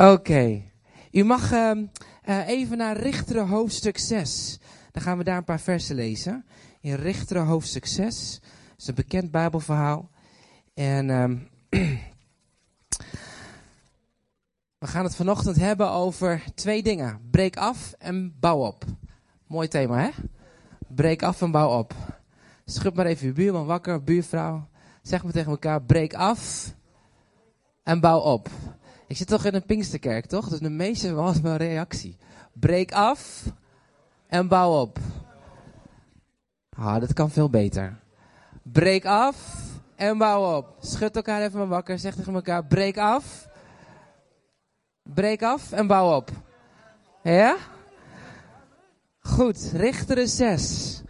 Oké. U mag uh, uh, even naar Richteren hoofdstuk 6. Dan gaan we daar een paar versen lezen. In Richteren hoofdstuk 6. Dat is een bekend Bijbelverhaal. En um, we gaan het vanochtend hebben over twee dingen. Breek af en bouw op. Mooi thema, hè? Breek af en bouw op. Schud maar even uw buurman wakker, buurvrouw. Zeg maar tegen elkaar, breek af en bouw op. Ik zit toch in een Pinksterkerk, toch? Dus de meeste altijd een reactie. Breek af en bouw op. Ah, dat kan veel beter. Breek af en bouw op. Schud elkaar even maar wakker. Zeg tegen elkaar, breek af. Breek af en bouw op. Ja? Goed, Richteren 6.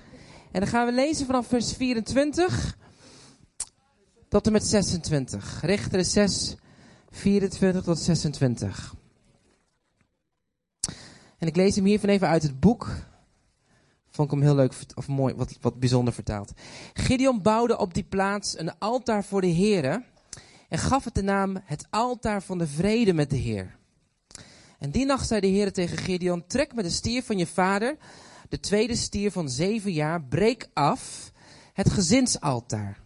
En dan gaan we lezen vanaf vers 24 tot en met 26. Richteren 6, 24 tot 26. En ik lees hem hiervan even uit het boek. Vond ik hem heel leuk, of mooi, wat, wat bijzonder vertaald. Gideon bouwde op die plaats een altaar voor de Heere en gaf het de naam het altaar van de vrede met de Heer. En die nacht zei de Heer tegen Gideon, trek met de stier van je vader, de tweede stier van zeven jaar, breek af het gezinsaltaar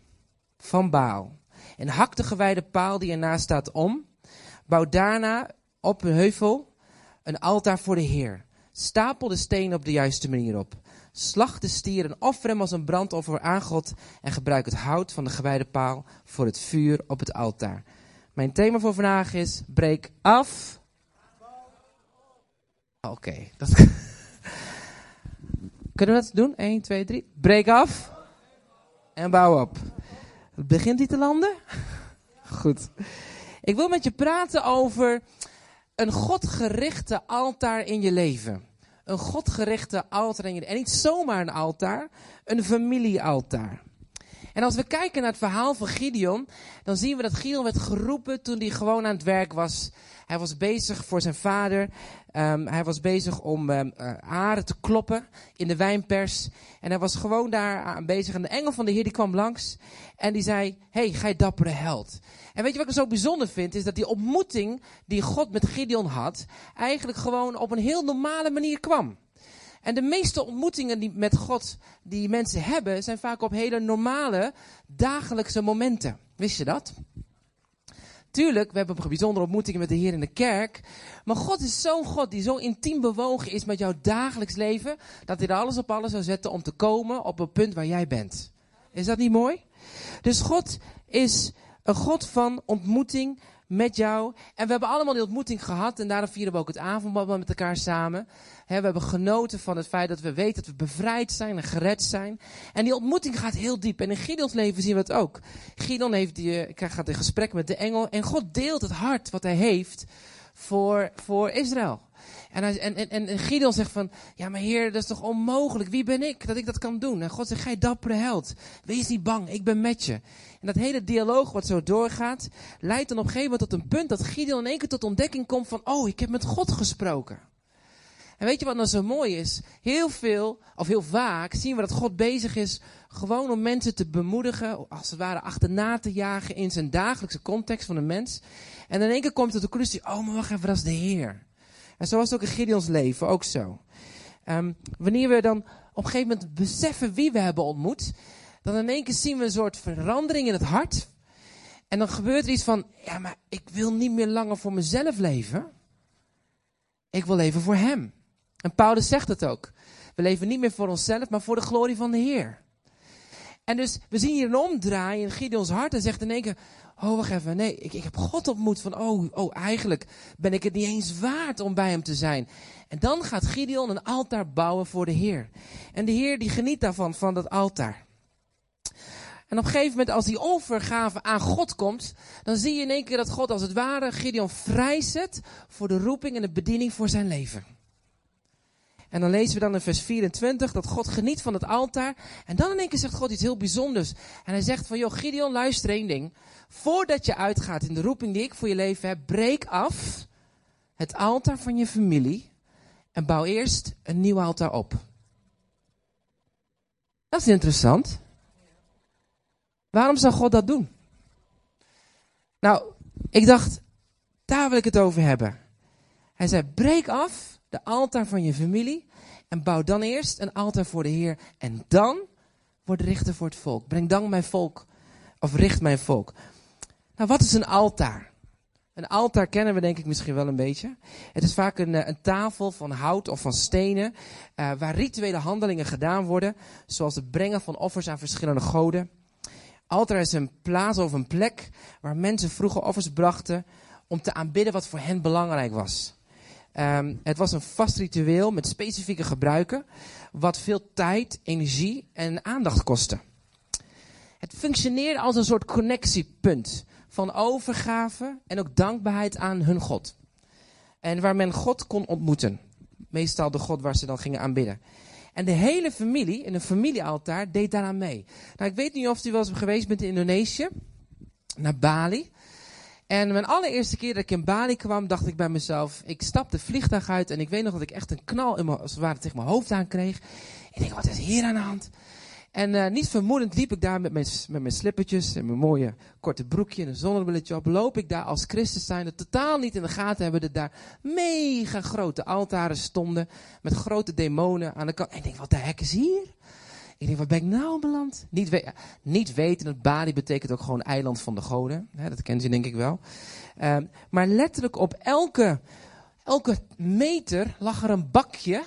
van Baal. En hak de gewijde paal die ernaast staat om. Bouw daarna op een heuvel een altaar voor de Heer. Stapel de stenen op de juiste manier op. Slag de stier en offer hem als een brandoffer aan God. En gebruik het hout van de gewijde paal voor het vuur op het altaar. Mijn thema voor vandaag is: breek af. Oké, dat. Kunnen we dat doen? 1, 2, 3. Breek af. En bouw op. Begint die te landen? Goed. Ik wil met je praten over een godgerichte altaar in je leven. Een godgerichte altaar in je leven. En niet zomaar een altaar, een familiealtaar. En als we kijken naar het verhaal van Gideon, dan zien we dat Gideon werd geroepen toen hij gewoon aan het werk was. Hij was bezig voor zijn vader. Um, hij was bezig om um, te kloppen in de wijnpers. En hij was gewoon daar aan bezig. En de engel van de Heer die kwam langs. En die zei, hey, gij dappere held. En weet je wat ik zo bijzonder vind? Is dat die ontmoeting die God met Gideon had, eigenlijk gewoon op een heel normale manier kwam. En de meeste ontmoetingen die met God die mensen hebben, zijn vaak op hele normale, dagelijkse momenten. Wist je dat? Tuurlijk, we hebben bijzondere ontmoetingen met de Heer in de kerk. Maar God is zo'n God die zo intiem bewogen is met jouw dagelijks leven. Dat hij er alles op alles zou zetten om te komen op het punt waar jij bent. Is dat niet mooi? Dus God is een God van ontmoeting met jou. En we hebben allemaal die ontmoeting gehad. En daarom vieren we ook het avondmaal met elkaar samen. we hebben genoten van het feit dat we weten dat we bevrijd zijn en gered zijn. En die ontmoeting gaat heel diep. En in Gideons leven zien we het ook. Gideon heeft die, eh, gaat in gesprek met de engel. En God deelt het hart wat hij heeft voor, voor Israël. En, en, en Gideon zegt van, ja maar heer, dat is toch onmogelijk. Wie ben ik dat ik dat kan doen? En God zegt, gij dappere held. Wees niet bang, ik ben met je. En dat hele dialoog wat zo doorgaat, leidt dan op een gegeven moment tot een punt dat Gideon in één keer tot ontdekking komt van, oh, ik heb met God gesproken. En weet je wat nou zo mooi is? Heel veel, of heel vaak, zien we dat God bezig is gewoon om mensen te bemoedigen, als het ware achterna te jagen in zijn dagelijkse context van een mens. En in één keer komt het de conclusie, oh, maar wacht even, dat is de Heer. En zo was het ook in Gideons leven, ook zo. Um, wanneer we dan op een gegeven moment beseffen wie we hebben ontmoet, dan in één keer zien we een soort verandering in het hart. En dan gebeurt er iets van, ja, maar ik wil niet meer langer voor mezelf leven. Ik wil leven voor Hem. En Paulus zegt het ook. We leven niet meer voor onszelf, maar voor de glorie van de Heer. En dus, we zien hier een omdraai in Gideons hart en zegt in één keer, oh wacht even, nee, ik, ik heb God ontmoet van, oh, oh, eigenlijk ben ik het niet eens waard om bij hem te zijn. En dan gaat Gideon een altaar bouwen voor de Heer. En de Heer die geniet daarvan, van dat altaar. En op een gegeven moment, als die overgave aan God komt, dan zie je in één keer dat God als het ware Gideon vrijzet voor de roeping en de bediening voor zijn leven. En dan lezen we dan in vers 24 dat God geniet van het altaar. En dan in één keer zegt God iets heel bijzonders. En hij zegt van, joh Gideon, luister één ding. Voordat je uitgaat in de roeping die ik voor je leven heb, breek af het altaar van je familie. En bouw eerst een nieuw altaar op. Dat is interessant. Waarom zou God dat doen? Nou, ik dacht, daar wil ik het over hebben. Hij zei, breek af de altaar van je familie en bouw dan eerst een altaar voor de Heer. En dan word richter voor het volk. Breng dan mijn volk, of richt mijn volk. Nou, wat is een altaar? Een altaar kennen we denk ik misschien wel een beetje. Het is vaak een, eh, een tafel van hout of van stenen, uh, waar rituele handelingen gedaan worden, zoals het brengen van offers aan verschillende goden. Altaar is een plaats of een plek waar mensen vroeger offers brachten om te aanbidden wat voor hen belangrijk was. Um, het was een vast ritueel met specifieke gebruiken, wat veel tijd, energie en aandacht kostte. Het functioneerde als een soort connectiepunt van overgave en ook dankbaarheid aan hun God. En waar men God kon ontmoeten. Meestal de God waar ze dan gingen aanbidden. En de hele familie, in een familiealtaar, deed daaraan mee. Nou, ik weet niet of u wel eens geweest bent in Indonesië, naar Bali. En mijn allereerste keer dat ik in Bali kwam, dacht ik bij mezelf, ik stapte vliegtuig uit en ik weet nog dat ik echt een knal in mijn, als het ware tegen mijn hoofd aan kreeg. Ik denk, wat is hier aan de hand? En uh, niet vermoedend liep ik daar met mijn, met mijn slippertjes en mijn mooie korte broekje en een zonnebrilletje op. Loop ik daar als Christus zijnde, totaal niet in de gaten hebben dat daar mega grote altaren stonden. Met grote demonen aan de kant. En ik denk, wat de hek is hier? Ik denk, wat ben ik nou beland? Niet, niet weten dat Bali betekent ook gewoon eiland van de goden. Dat kent u denk ik wel. Uh, maar letterlijk op elke, elke meter lag er een bakje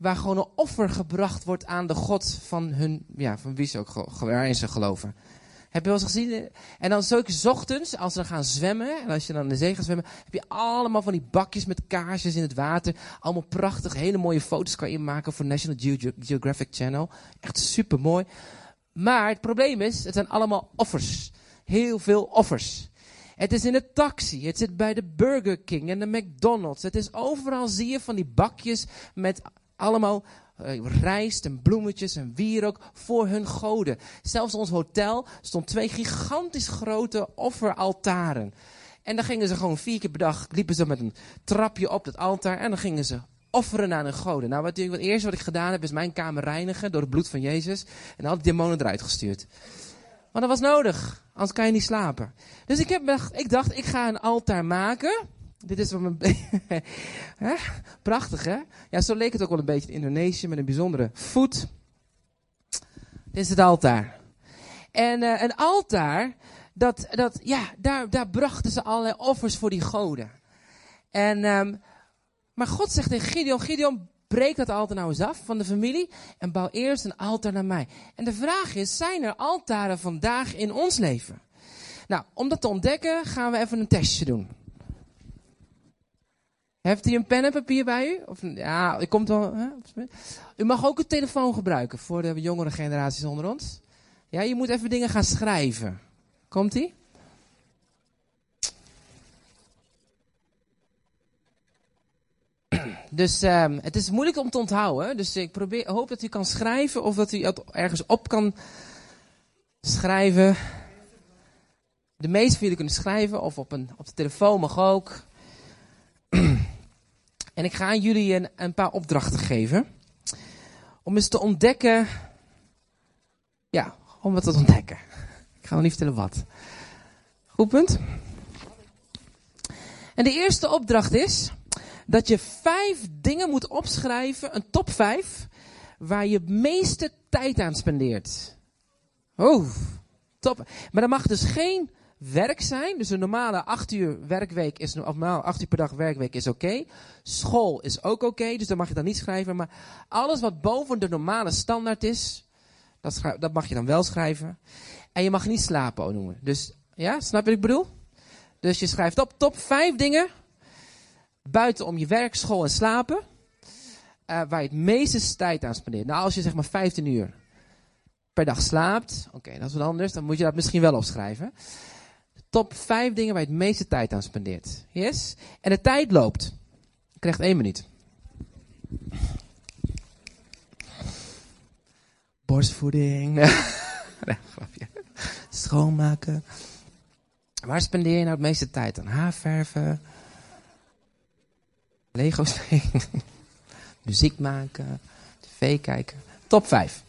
waar gewoon een offer gebracht wordt aan de God van hun, ja, van wie ze ook, waarin ze geloven. Heb je wel eens gezien? En dan zulke ochtends, als ze gaan zwemmen, en als je dan in de zee gaat zwemmen, heb je allemaal van die bakjes met kaarsjes in het water. Allemaal prachtig, hele mooie foto's kan je maken voor National Geographic Channel. Echt super mooi. Maar het probleem is, het zijn allemaal offers. Heel veel offers. Het is in de taxi, het zit bij de Burger King en de McDonald's. Het is overal zie je van die bakjes met allemaal uh, rijst en bloemetjes en wierook voor hun goden. Zelfs ons hotel stond twee gigantisch grote offeraltaren. En dan gingen ze gewoon vier keer per dag, liepen ze met een trapje op het altaar en dan gingen ze offeren aan hun goden. Nou, wat, het eerste wat ik gedaan heb, is mijn kamer reinigen door het bloed van Jezus. En had ik demonen eruit gestuurd. Want dat was nodig, anders kan je niet slapen. Dus ik, heb, ik dacht, ik ga een altaar maken dit is wat mijn. Prachtig, hè? Ja, zo leek het ook wel een beetje in Indonesië met een bijzondere voet. Dit is het altaar. En uh, een altaar, dat, dat, ja, daar, daar brachten ze allerlei offers voor die goden. En, um, maar God zegt tegen Gideon: Gideon, breek dat altaar nou eens af van de familie en bouw eerst een altaar naar mij. En de vraag is: zijn er altaren vandaag in ons leven? Nou, om dat te ontdekken gaan we even een testje doen. Heeft u een pen en papier bij u? Of, ja, ik komt wel. Hè? U mag ook een telefoon gebruiken voor de jongere generaties onder ons. Ja, je moet even dingen gaan schrijven. Komt ie? Dus um, het is moeilijk om te onthouden. Dus ik probeer, hoop dat u kan schrijven of dat u het ergens op kan schrijven. De meeste van jullie kunnen schrijven of op, een, op de telefoon mag ook. En ik ga jullie een, een paar opdrachten geven. Om eens te ontdekken. Ja, om wat te ontdekken. Ik ga nog niet vertellen wat. Goed punt. En de eerste opdracht is dat je vijf dingen moet opschrijven, een top vijf, waar je meeste tijd aan spendeert. Oh, top. Maar dat mag dus geen werk zijn. Dus een normale 8 uur werkweek is, normaal 8 uur per dag werkweek is oké. School is ook oké, dus dan mag je dan niet schrijven. Maar alles wat boven de normale standaard is, dat, dat mag je dan wel schrijven. En je mag niet slapen noemen. Dus ja, snap je wat ik bedoel? Dus je schrijft op top 5 dingen. Buiten om je werk, school en slapen. Uh, waar je het meeste tijd aan spendeert. Nou, als je zeg maar 15 uur per dag slaapt. Oké, dat is wat anders. Dan moet je dat misschien wel opschrijven top 5 dingen waar je het meeste tijd aan spendeert. Yes? En de tijd loopt. Je krijgt één minuut. Borstvoeding. nee, grapje. Schoonmaken. Waar spendeer je nou het meeste tijd aan? Haarverven. Lego spelen. Muziek maken. TV kijken. Top 5.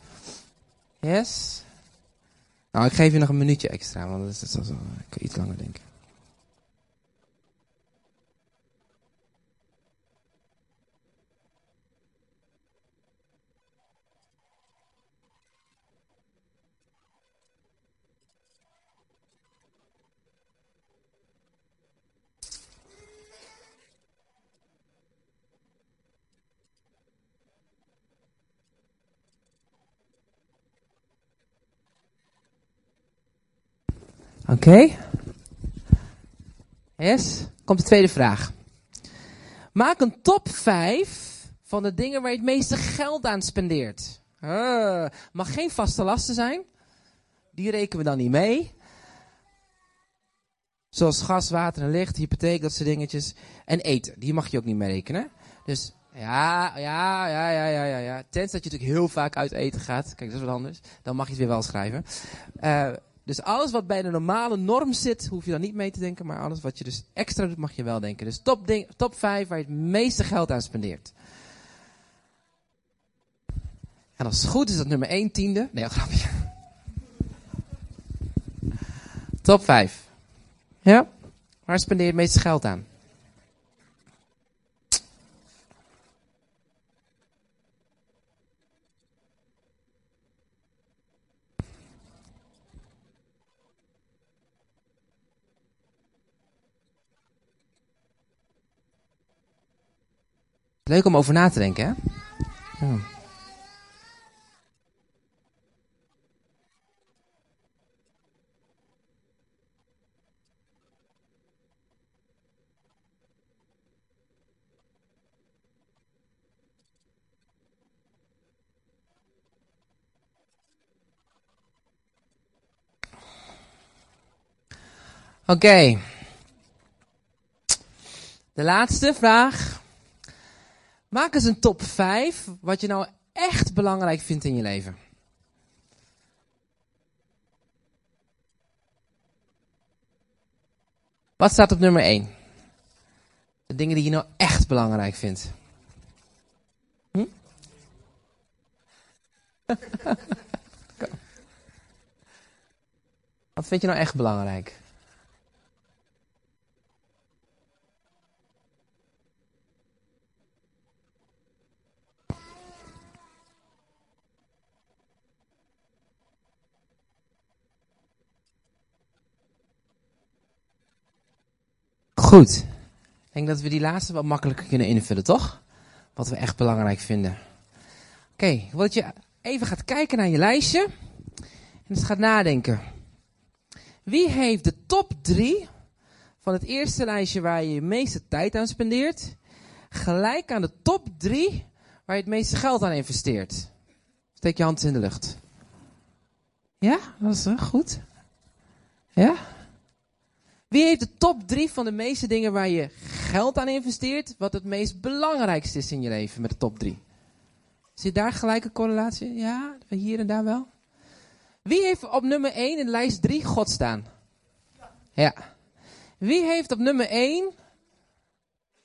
Yes? Nou, ik geef je nog een minuutje extra, want dat is, dat is ik kan iets langer denken. Oké. Yes. Komt de tweede vraag. Maak een top 5 van de dingen waar je het meeste geld aan spendeert. Uh, mag geen vaste lasten zijn. Die rekenen we dan niet mee. Zoals gas, water en licht, hypotheek, dat soort dingetjes. En eten, die mag je ook niet mee rekenen. Dus ja, ja, ja, ja, ja, ja. Tenzij dat je natuurlijk heel vaak uit eten gaat. Kijk, dat is wat anders. Dan mag je het weer wel schrijven. Uh, dus alles wat bij de normale norm zit, hoef je dan niet mee te denken. Maar alles wat je dus extra doet, mag je wel denken. Dus top, top 5 waar je het meeste geld aan spendeert. En als het goed is dat nummer 1 tiende. Nee, grapje. top 5. Ja? Waar spendeer je het meeste geld aan? Leuk om over na te denken, hè? Ja. Oké. Okay. De laatste vraag. Maak eens een top 5 wat je nou echt belangrijk vindt in je leven. Wat staat op nummer 1? De dingen die je nou echt belangrijk vindt. Hm? Wat vind je nou echt belangrijk? Goed. Ik denk dat we die laatste wat makkelijker kunnen invullen, toch? Wat we echt belangrijk vinden. Oké, okay, wil dat je even gaat kijken naar je lijstje. En eens gaat nadenken. Wie heeft de top 3 van het eerste lijstje waar je je meeste tijd aan spendeert, gelijk aan de top 3 waar je het meeste geld aan investeert? Steek je hand in de lucht. Ja, dat is goed. Ja? Wie heeft de top drie van de meeste dingen waar je geld aan investeert, wat het meest belangrijkste is in je leven met de top drie? Zit daar gelijke correlatie? Ja, hier en daar wel. Wie heeft op nummer 1 in lijst 3 God staan? Ja. Wie heeft op nummer 1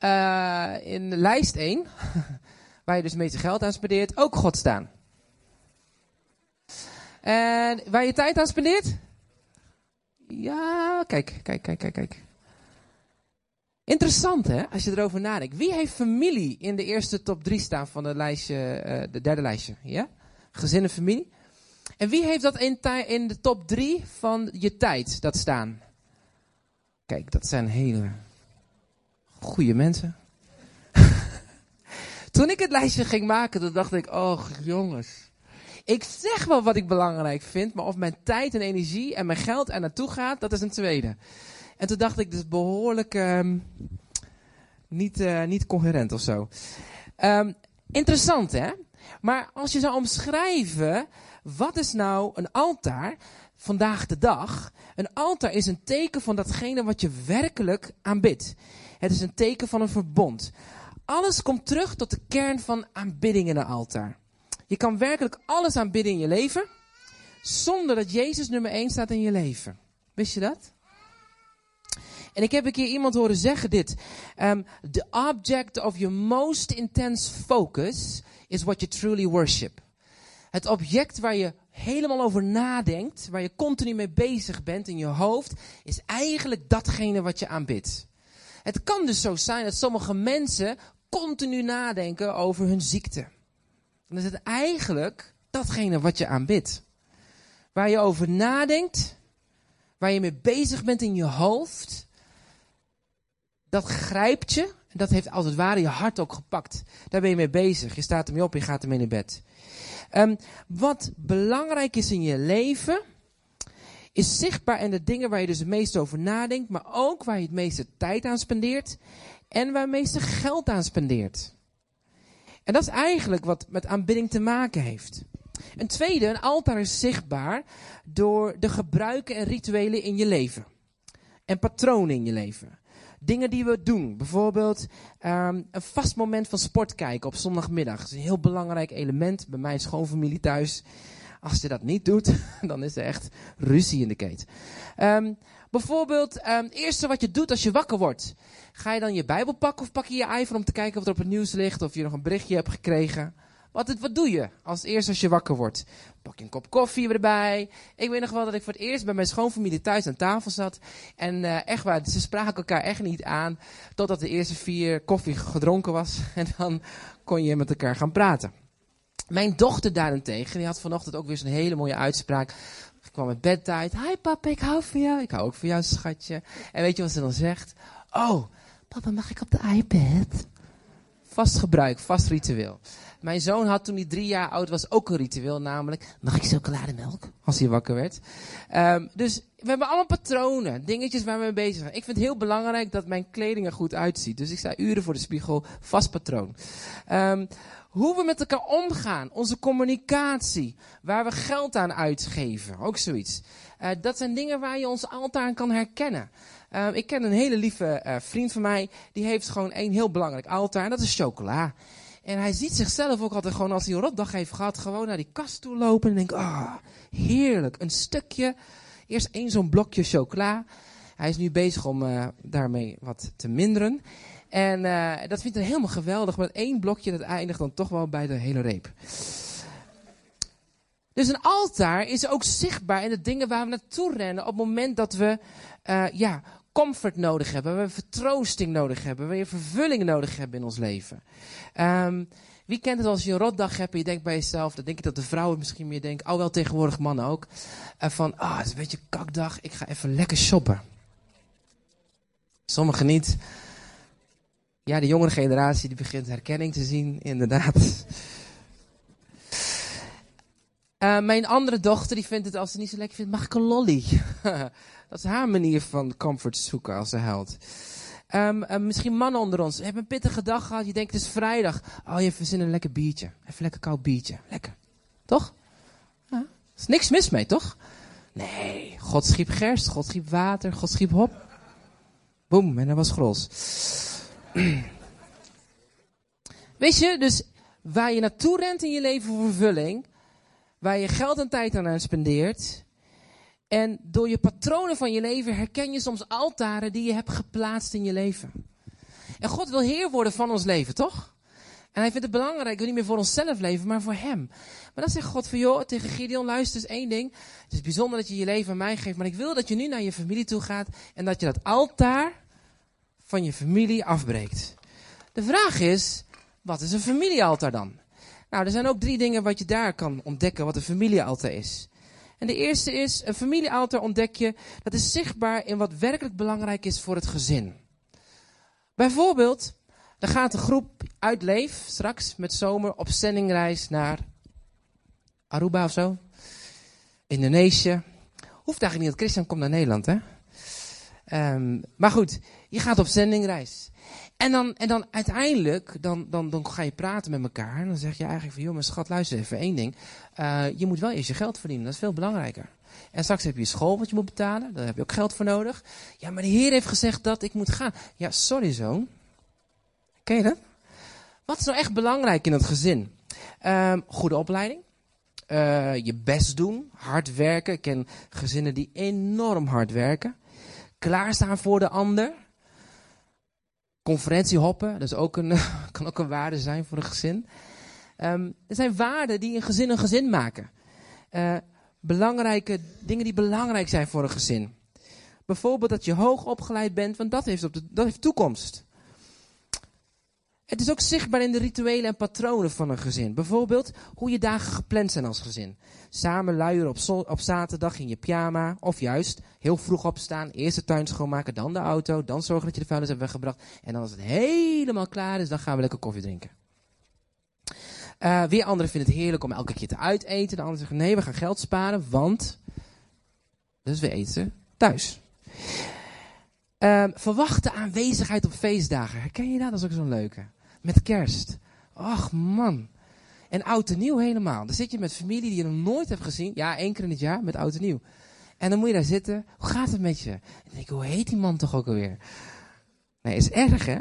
uh, in lijst 1, waar je dus meeste geld aan spendeert, ook God staan? En waar je tijd aan spendeert? Ja, kijk, kijk, kijk, kijk, kijk. Interessant hè, als je erover nadenkt. Wie heeft familie in de eerste top 3 staan van de lijstje, uh, de derde lijstje? Ja? Gezin en familie. En wie heeft dat in, in de top 3 van je tijd dat staan? Kijk, dat zijn hele goede mensen. Toen ik het lijstje ging maken, dan dacht ik, oh jongens. Ik zeg wel wat ik belangrijk vind, maar of mijn tijd en energie en mijn geld er naartoe gaat, dat is een tweede. En toen dacht ik, dus behoorlijk um, niet, uh, niet coherent of zo. Um, interessant hè? Maar als je zou omschrijven, wat is nou een altaar vandaag de dag? Een altaar is een teken van datgene wat je werkelijk aanbidt. Het is een teken van een verbond. Alles komt terug tot de kern van aanbidding in een altaar. Je kan werkelijk alles aanbidden in je leven, zonder dat Jezus nummer 1 staat in je leven. Wist je dat? En ik heb een keer iemand horen zeggen dit. Um, the object of your most intense focus is what you truly worship. Het object waar je helemaal over nadenkt, waar je continu mee bezig bent in je hoofd, is eigenlijk datgene wat je aanbidt. Het kan dus zo zijn dat sommige mensen continu nadenken over hun ziekte. Dan is het eigenlijk datgene wat je aanbidt. Waar je over nadenkt, waar je mee bezig bent in je hoofd. Dat grijpt je en dat heeft als het ware je hart ook gepakt. Daar ben je mee bezig. Je staat ermee op, je gaat ermee naar bed. Um, wat belangrijk is in je leven, is zichtbaar in de dingen waar je dus het meest over nadenkt, maar ook waar je het meeste tijd aan spendeert en waar het meeste geld aan spendeert. En dat is eigenlijk wat met aanbidding te maken heeft. Een tweede, een altaar is zichtbaar door de gebruiken en rituelen in je leven. En patronen in je leven. Dingen die we doen. Bijvoorbeeld um, een vast moment van sport kijken op zondagmiddag. Dat is een heel belangrijk element bij mijn schoonfamilie thuis. Als je dat niet doet, dan is er echt ruzie in de keet. Um, bijvoorbeeld, het eerste wat je doet als je wakker wordt. Ga je dan je Bijbel pakken of pak je je iPhone om te kijken wat er op het nieuws ligt? Of je nog een berichtje hebt gekregen? Wat, wat doe je als eerst als je wakker wordt? Pak je een kop koffie erbij. Ik weet nog wel dat ik voor het eerst bij mijn schoonfamilie thuis aan tafel zat. En uh, echt waar, ze spraken elkaar echt niet aan. Totdat de eerste vier koffie gedronken was. En dan kon je met elkaar gaan praten. Mijn dochter daarentegen, die had vanochtend ook weer zo'n hele mooie uitspraak. Kwam met bedtijd. Hi papa, ik hou van jou. Ik hou ook van jou, schatje. En weet je wat ze dan zegt? Oh, papa, mag ik op de iPad? Vast gebruik, vast ritueel. Mijn zoon had toen hij drie jaar oud was ook een ritueel, namelijk, mag ik chocolademelk? Als hij wakker werd. Um, dus we hebben allemaal patronen, dingetjes waar we mee bezig zijn. Ik vind het heel belangrijk dat mijn kleding er goed uitziet. Dus ik sta uren voor de spiegel, vast patroon. Um, hoe we met elkaar omgaan, onze communicatie, waar we geld aan uitgeven, ook zoiets. Uh, dat zijn dingen waar je ons altijd aan kan herkennen. Uh, ik ken een hele lieve uh, vriend van mij, die heeft gewoon één heel belangrijk altaar, en dat is chocola. En hij ziet zichzelf ook altijd gewoon als hij een rotdag heeft gehad, gewoon naar die kast toe lopen en denkt, ah, oh, heerlijk, een stukje, eerst één zo'n blokje chocola. Hij is nu bezig om uh, daarmee wat te minderen. En uh, dat vindt hij helemaal geweldig, maar één blokje dat eindigt dan toch wel bij de hele reep. Dus een altaar is ook zichtbaar in de dingen waar we naartoe rennen op het moment dat we uh, ja, comfort nodig hebben, waar we vertroosting nodig hebben, waar we vervulling nodig hebben in ons leven. Um, wie kent het als je een rotdag hebt en je denkt bij jezelf, dan denk ik dat de vrouwen misschien meer denken, al wel tegenwoordig mannen ook, uh, van, ah, het is een beetje kakdag, ik ga even lekker shoppen. Sommigen niet. Ja, de jongere generatie die begint herkenning te zien, inderdaad. Uh, mijn andere dochter die vindt het als ze niet zo lekker vindt, mag ik een lolly? Dat is haar manier van comfort zoeken als ze huilt. Um, uh, misschien mannen onder ons. Je hebt een pittige dag gehad. Je denkt het is vrijdag. Oh, je hebt zin in een lekker biertje. Even lekker koud biertje. Lekker. Toch? Ja. Er is niks mis mee, toch? Nee. God schiep gerst. God schiep water. God schiep hop. Boom. En dat was gros. Weet je, dus waar je naartoe rent in je leven voor vervulling. Waar je geld en tijd aan spendeert en door je patronen van je leven herken je soms altaren die je hebt geplaatst in je leven. En God wil Heer worden van ons leven, toch? En hij vindt het belangrijk, we niet meer voor onszelf leven, maar voor hem. Maar dan zegt God van, joh, tegen Gideon, luister eens één ding. Het is bijzonder dat je je leven aan mij geeft, maar ik wil dat je nu naar je familie toe gaat en dat je dat altaar van je familie afbreekt. De vraag is, wat is een familiealtaar dan? Nou, er zijn ook drie dingen wat je daar kan ontdekken wat een familiealtaar is. En de eerste is, een familiealtaar ontdek je, dat is zichtbaar in wat werkelijk belangrijk is voor het gezin. Bijvoorbeeld, er gaat een groep uit Leef straks met zomer op zendingreis naar Aruba of zo. Indonesië. Hoeft eigenlijk niet dat Christian komt naar Nederland, hè? Um, maar goed, je gaat op zendingreis. En dan, en dan uiteindelijk, dan, dan, dan ga je praten met elkaar. En dan zeg je eigenlijk van, joh, mijn schat, luister even één ding. Uh, je moet wel eerst je geld verdienen, dat is veel belangrijker. En straks heb je school wat je moet betalen, daar heb je ook geld voor nodig. Ja, maar de Heer heeft gezegd dat ik moet gaan. Ja, sorry zoon. Ken je dat? Wat is nou echt belangrijk in het gezin? Um, goede opleiding. Uh, je best doen, hard werken. Ik ken gezinnen die enorm hard werken. Klaarstaan voor de ander conferentie hoppen, dat is ook een, kan ook een waarde zijn voor een gezin. Um, er zijn waarden die een gezin een gezin maken. Uh, belangrijke dingen die belangrijk zijn voor een gezin. Bijvoorbeeld dat je hoog opgeleid bent, want dat heeft, op dat heeft toekomst. Het is ook zichtbaar in de rituelen en patronen van een gezin. Bijvoorbeeld hoe je dagen gepland zijn als gezin. Samen luieren op, op zaterdag in je pyjama. Of juist heel vroeg opstaan, eerst de tuin schoonmaken, dan de auto. Dan zorgen dat je de vuilnis hebt weggebracht. En dan als het helemaal klaar is, dan gaan we lekker koffie drinken. Uh, weer anderen vinden het heerlijk om elke keer te uiteten. De anderen zeggen nee, we gaan geld sparen, want Dus we eten thuis. Um, verwachte aanwezigheid op feestdagen. Herken je dat? Dat is ook zo'n leuke. Met kerst. Ach man. En oud en nieuw helemaal. Dan zit je met familie die je nog nooit hebt gezien. Ja, één keer in het jaar met oud en nieuw. En dan moet je daar zitten. Hoe gaat het met je? En denk ik, hoe heet die man toch ook alweer? Nee, is erg hè?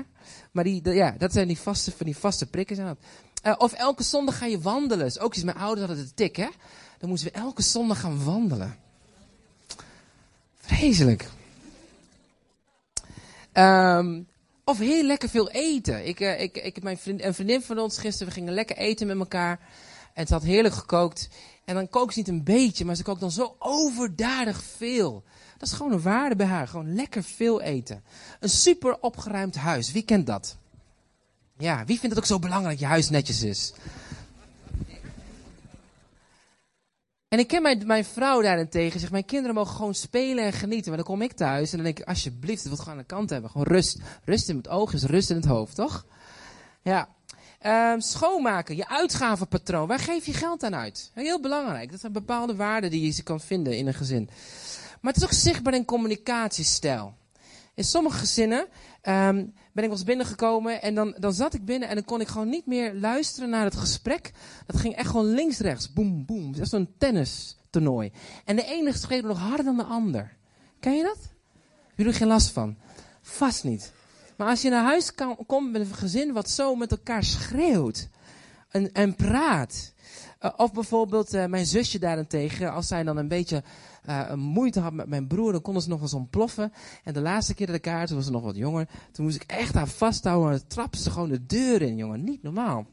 Maar die, ja, dat zijn die vaste, van die vaste prikken. Zijn dat. Uh, of elke zondag ga je wandelen. Ook iets, mijn ouders hadden het tik hè. Dan moesten we elke zondag gaan wandelen. Vreselijk. Um, of heel lekker veel eten. Ik, uh, ik, ik, mijn vriend, een vriendin van ons gisteren, we gingen lekker eten met elkaar. En ze had heerlijk gekookt. En dan kookt ze niet een beetje, maar ze kookt dan zo overdadig veel. Dat is gewoon een waarde bij haar. Gewoon lekker veel eten. Een super opgeruimd huis. Wie kent dat? Ja, wie vindt het ook zo belangrijk dat je huis netjes is? En ik ken mijn, vrouw daarentegen. Zegt, mijn kinderen mogen gewoon spelen en genieten. Maar dan kom ik thuis en dan denk ik, alsjeblieft, het gewoon aan de kant hebben. Gewoon rust. Rust in het oog is rust in het hoofd, toch? Ja. Um, schoonmaken, je uitgavenpatroon. Waar geef je geld aan uit? Heel belangrijk. Dat zijn bepaalde waarden die je kan vinden in een gezin. Maar het is ook zichtbaar in communicatiestijl. In sommige gezinnen um, ben ik eens binnengekomen en dan, dan zat ik binnen en dan kon ik gewoon niet meer luisteren naar het gesprek. Dat ging echt gewoon links-rechts, boem, boem. Dat is zo'n tennistoernooi. En de ene schreeuwde nog harder dan de ander. Ken je dat? Jullie geen last van? Vast niet. Maar als je naar huis komt met een gezin wat zo met elkaar schreeuwt en, en praat. Uh, of bijvoorbeeld uh, mijn zusje daarentegen, als zij dan een beetje uh, moeite had met mijn broer, dan konden ze nog eens ontploffen. En de laatste keer dat ik haar, toen was ze nog wat jonger, toen moest ik echt haar vasthouden en trapte ze gewoon de deur in, jongen. Niet normaal.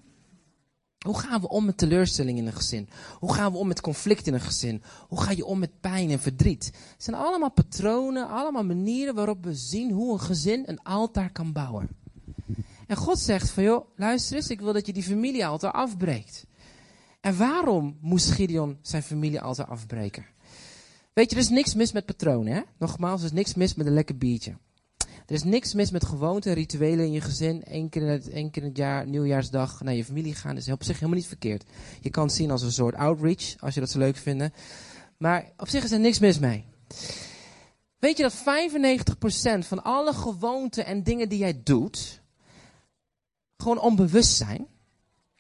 Hoe gaan we om met teleurstelling in een gezin? Hoe gaan we om met conflict in een gezin? Hoe ga je om met pijn en verdriet? Het zijn allemaal patronen, allemaal manieren waarop we zien hoe een gezin een altaar kan bouwen. En God zegt van, joh, luister eens, ik wil dat je die familiealtaar afbreekt. En waarom moest Gideon zijn familiealtaar afbreken? Weet je, er is niks mis met patronen. Hè? Nogmaals, er is niks mis met een lekker biertje. Er is niks mis met gewoonten, rituelen in je gezin. Eén keer in het, één keer in het jaar, nieuwjaarsdag, naar je familie gaan. Is op zich helemaal niet verkeerd. Je kan het zien als een soort outreach, als je dat zo leuk vindt. Maar op zich is er niks mis mee. Weet je dat 95% van alle gewoonten en dingen die jij doet, gewoon onbewust zijn?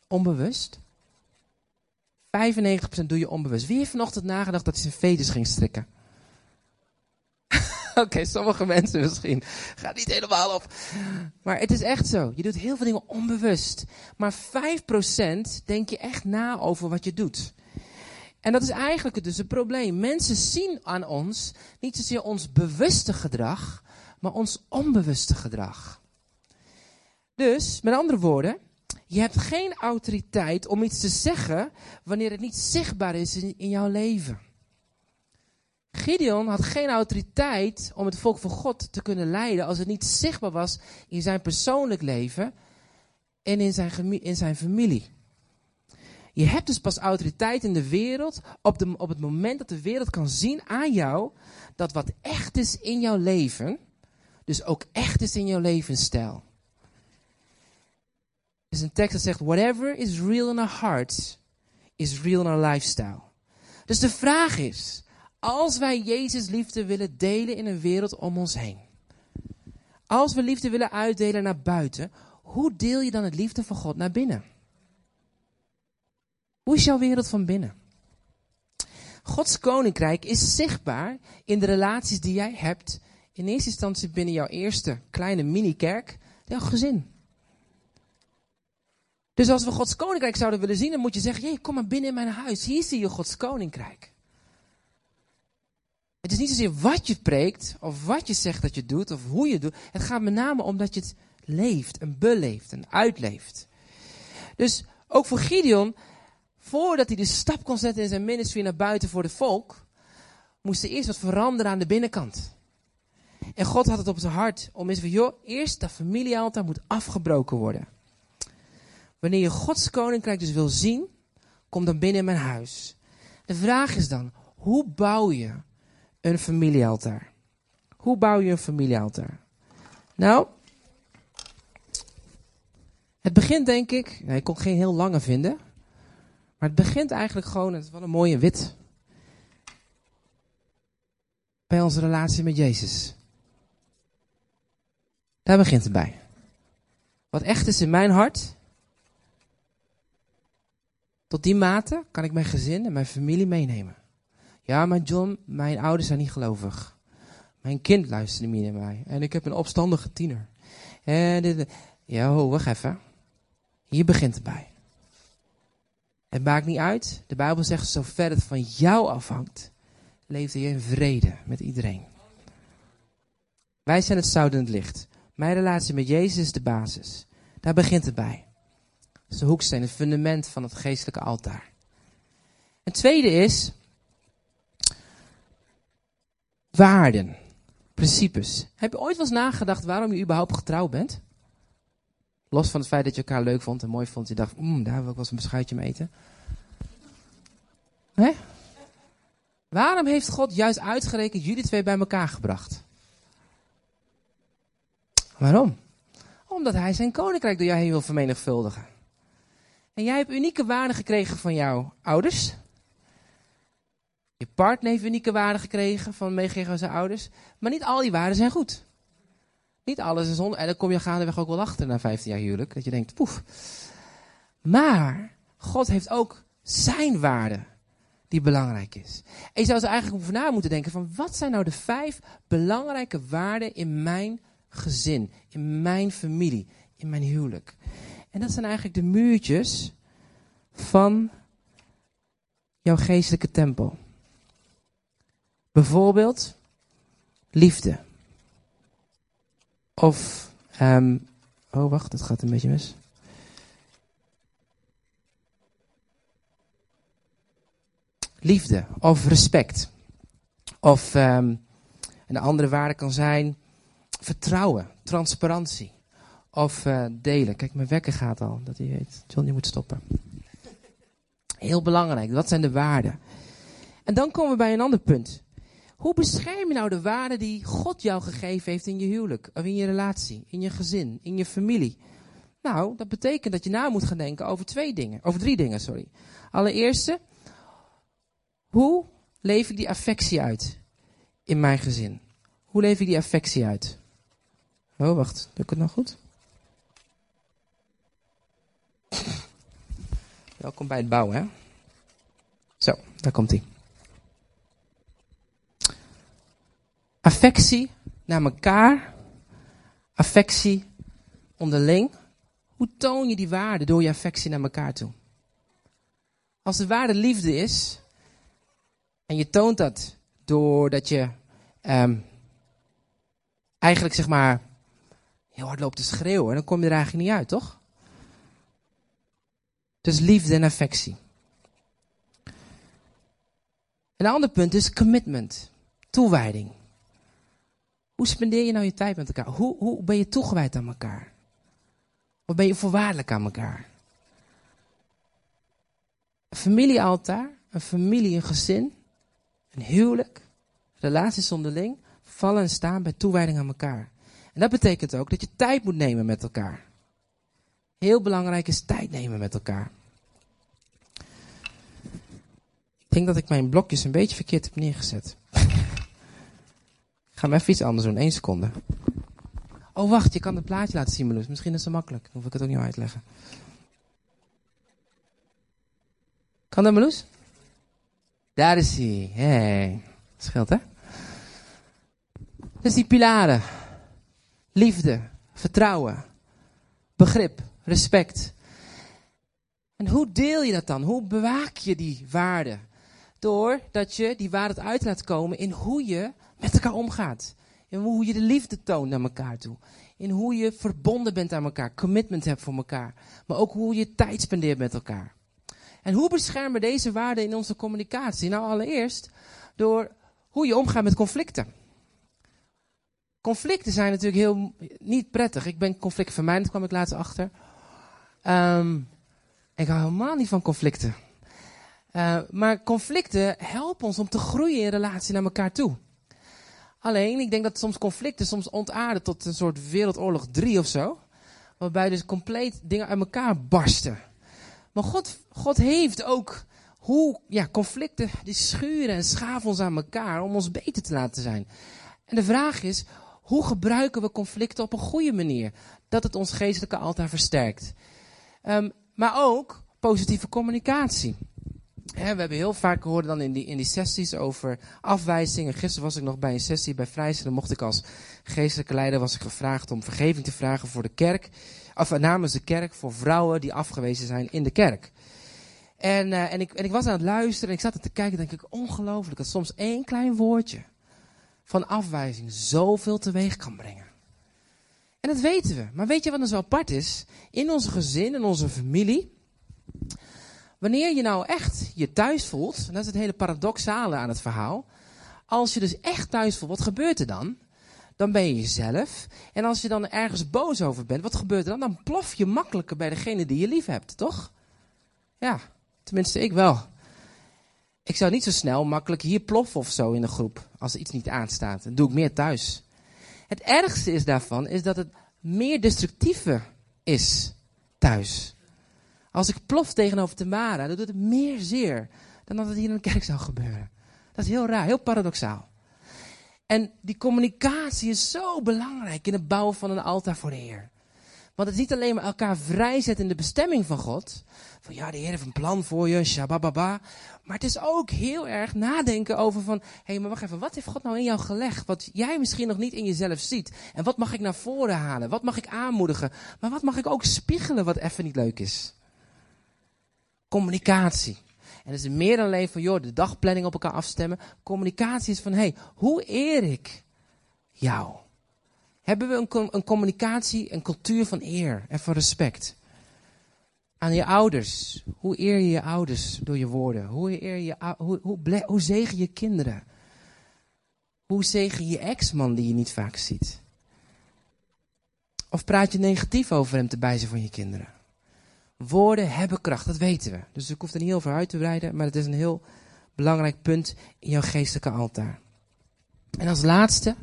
Onbewust. 95% doe je onbewust. Wie heeft vanochtend nagedacht dat hij zijn fetus ging strikken? Oké, sommige mensen misschien. Gaat niet helemaal op. Maar het is echt zo. Je doet heel veel dingen onbewust. Maar 5% denk je echt na over wat je doet. En dat is eigenlijk dus het probleem. Mensen zien aan ons niet zozeer ons bewuste gedrag, maar ons onbewuste gedrag. Dus, met andere woorden, je hebt geen autoriteit om iets te zeggen wanneer het niet zichtbaar is in, jouw leven. Gideon had geen autoriteit om het volk van God te kunnen leiden als het niet zichtbaar was in zijn persoonlijk leven en in zijn, in zijn familie. Je hebt dus pas autoriteit in de wereld op, de, op het moment dat de wereld kan zien aan jou dat wat echt is in jouw leven, dus ook echt is in jouw levensstijl is een tekst dat zegt: Whatever is real in our hearts, is real in our lifestyle. Dus de vraag is: als wij Jezus liefde willen delen in een wereld om ons heen, als we liefde willen uitdelen naar buiten, hoe deel je dan het liefde van God naar binnen? Hoe is jouw wereld van binnen? Gods koninkrijk is zichtbaar in de relaties die jij hebt. In eerste instantie binnen jouw eerste kleine mini-kerk, jouw gezin. Dus als we Gods koninkrijk zouden willen zien, dan moet je zeggen: Jee, kom maar binnen in mijn huis. Hier zie je Gods koninkrijk. Het is niet zozeer wat je preekt, of wat je zegt dat je doet, of hoe je het doet. Het gaat met name om dat je het leeft, en beleeft, en uitleeft. Dus ook voor Gideon, voordat hij de stap kon zetten in zijn ministry naar buiten voor het volk, moest er eerst wat veranderen aan de binnenkant. En God had het op zijn hart om eens van, joh, eerst dat familiealtaar moet afgebroken worden. Wanneer je Gods koninkrijk dus wil zien, kom dan binnen in mijn huis. De vraag is dan, hoe bouw je een familiealtaar? Hoe bouw je een familiealtaar? Nou, het begint denk ik, nou, ik kon geen heel lange vinden, maar het begint eigenlijk gewoon, het is wel een mooie wit. bij onze relatie met Jezus. Daar begint het bij. Wat echt is in mijn hart, tot die mate kan ik mijn gezin en mijn familie meenemen. Ja, maar John, mijn ouders zijn niet gelovig. Mijn kind luistert niet naar mij. En ik heb een opstandige tiener. En dit, ja, ho, wacht even. Hier begint het bij. Het maakt niet uit. De Bijbel zegt, zover het van jou afhangt, leefde je in vrede met iedereen. Wij zijn het zout en het licht. Mijn relatie met Jezus is de basis. Daar begint het bij. Dat is de hoeksteen, het fundament van het geestelijke altaar. Het tweede is waarden, principes. Heb je ooit wel eens nagedacht waarom je überhaupt getrouwd bent? Los van het feit dat je elkaar leuk vond en mooi vond. Je dacht, mm, daar wil ik wel eens een beschuitje mee eten. Hè? Waarom heeft God juist uitgerekend jullie twee bij elkaar gebracht? Waarom? Omdat hij zijn koninkrijk door jou heen wil vermenigvuldigen. En jij hebt unieke waarden gekregen van jouw ouders. Je partner heeft unieke waarden gekregen van meegekregen zijn ouders. Maar niet al die waarden zijn goed. Niet alles is onder. En dan kom je gaandeweg ook wel achter na 15 jaar huwelijk. Dat je denkt, poef. Maar God heeft ook zijn waarde die belangrijk is. En je zou er eigenlijk over na moeten denken van wat zijn nou de vijf belangrijke waarden in mijn gezin, in mijn familie, in mijn huwelijk. En dat zijn eigenlijk de muurtjes van jouw geestelijke tempel. Bijvoorbeeld liefde. Of, um, oh wacht, dat gaat een beetje mis. Liefde of respect. Of um, een andere waarde kan zijn vertrouwen, transparantie. Of delen. Kijk, mijn wekker gaat al, dat hij weet. John, je moet stoppen. Heel belangrijk, wat zijn de waarden? En dan komen we bij een ander punt. Hoe bescherm je nou de waarden die God jou gegeven heeft in je huwelijk, of in je relatie, in je gezin, in je familie? Nou, dat betekent dat je na moet gaan denken over twee dingen, over drie dingen, sorry. Allereerste, hoe leef ik die affectie uit in mijn gezin? Hoe leef ik die affectie uit? Oh, wacht, doe ik het nog goed? Welkom bij het bouwen, hè? Zo, daar komt hij. Affectie naar elkaar. Affectie onderling. Hoe toon je die waarde door je affectie naar elkaar toe? Als de waarde liefde is, en je toont dat doordat je um, eigenlijk zeg maar heel hard loopt te schreeuwen, dan kom je er eigenlijk niet uit, toch? Dus liefde en affectie. Een ander punt is commitment, toewijding. Hoe spendeer je nou je tijd met elkaar? Hoe, hoe ben je toegewijd aan elkaar? Wat ben je voorwaardelijk aan elkaar? Een familiealtaar, een familie, een gezin, een huwelijk, relaties onderling, vallen en staan bij toewijding aan elkaar. En dat betekent ook dat je tijd moet nemen met elkaar. Heel belangrijk is tijd nemen met elkaar. Ik denk dat ik mijn blokjes een beetje verkeerd heb neergezet. ik ga hem even iets anders doen, één seconde. Oh wacht, je kan het plaatje laten zien Meloes. Misschien is het makkelijk, dan hoef ik het ook niet uitleggen. Kan dat Meloes? Daar is hij. Hey. Scheelt hè? Dus die pilaren. Liefde, vertrouwen, begrip, respect. En hoe deel je dat dan? Hoe bewaak je die waarden? Doordat je die waarde uit laat komen in hoe je met elkaar omgaat. In hoe je de liefde toont naar elkaar toe. In hoe je verbonden bent aan elkaar, commitment hebt voor elkaar. Maar ook hoe je tijd spendeert met elkaar. En hoe beschermen deze waarden in onze communicatie? Nou, allereerst door hoe je omgaat met conflicten. Conflicten zijn natuurlijk heel niet prettig. Ik ben conflictvermijdend, kwam ik laatst achter. Um, ik hou helemaal niet van conflicten. Uh, maar conflicten helpen ons om te groeien in relatie naar elkaar toe. Alleen, ik denk dat soms conflicten soms ontaarden tot een soort wereldoorlog 3 of zo. Waarbij dus compleet dingen uit elkaar barsten. Maar God, God heeft ook hoe ja, conflicten die schuren en schaven ons aan elkaar om ons beter te laten zijn. En de vraag is, hoe gebruiken we conflicten op een goede manier? Dat het ons geestelijke altaar versterkt. Um, maar ook positieve communicatie. we hebben heel vaak gehoord dan in die, in die sessies over afwijzingen. Gisteren was ik nog bij een sessie bij Vrijs. Dan mocht ik als geestelijke leider was ik gevraagd om vergeving te vragen voor de kerk. Of eh, namens de kerk voor vrouwen die afgewezen zijn in de kerk. En, uh, en, ik, en ik was aan het luisteren en ik zat er te kijken denk ik, ongelooflijk dat soms één klein woordje van afwijzing zoveel teweeg kan brengen. En dat weten we. Maar weet je wat nou zo apart is? In onze gezin, in onze familie. Wanneer je nou echt je thuis voelt, en dat is het hele paradoxale aan het verhaal. Als je dus echt thuis voelt, wat gebeurt er dan? Dan ben je jezelf. En als je dan ergens boos over bent, wat gebeurt er dan? Dan plof je makkelijker bij degene die je lief hebt, toch? Ja, tenminste ik wel. Ik zou niet zo snel makkelijk hier ploffen of zo in de groep. Als er iets niet aanstaat. Dan doe ik meer thuis. Het ergste is daarvan is dat het meer destructieve is thuis. Als ik plof tegenover Tamara, dan doet het meer zeer dan dat het hier in de kerk zou gebeuren. Dat is heel raar, heel paradoxaal. En die communicatie is zo belangrijk in het bouwen van een altaar voor de Heer. Want het is niet alleen maar elkaar vrijzetten in de bestemming van God. Van ja, de Heer heeft een plan voor je, shabababa. Maar het is ook heel erg nadenken over van, hé, hey, maar wacht even, wat heeft God nou in jou gelegd? Wat jij misschien nog niet in jezelf ziet. En wat mag ik naar voren halen? Wat mag ik aanmoedigen? Maar wat mag ik ook spiegelen wat even niet leuk is? Communicatie. En het is meer dan alleen van, joh, de dagplanning op elkaar afstemmen. Communicatie is van, hé, hey, hoe eer ik jou? Hebben we een, een communicatie, een cultuur van eer en van respect? Aan je ouders. Hoe eer je je ouders door je woorden? Hoe, eer je, hoe, hoe, zegen je kinderen? Hoe zegen je ex-man die je niet vaak ziet? Of praat je negatief over hem te bijzen van je kinderen? Woorden hebben kracht, dat weten we. Dus ik hoef er niet over uit te breiden, maar het is een heel belangrijk punt in jouw geestelijke altaar. En als laatste,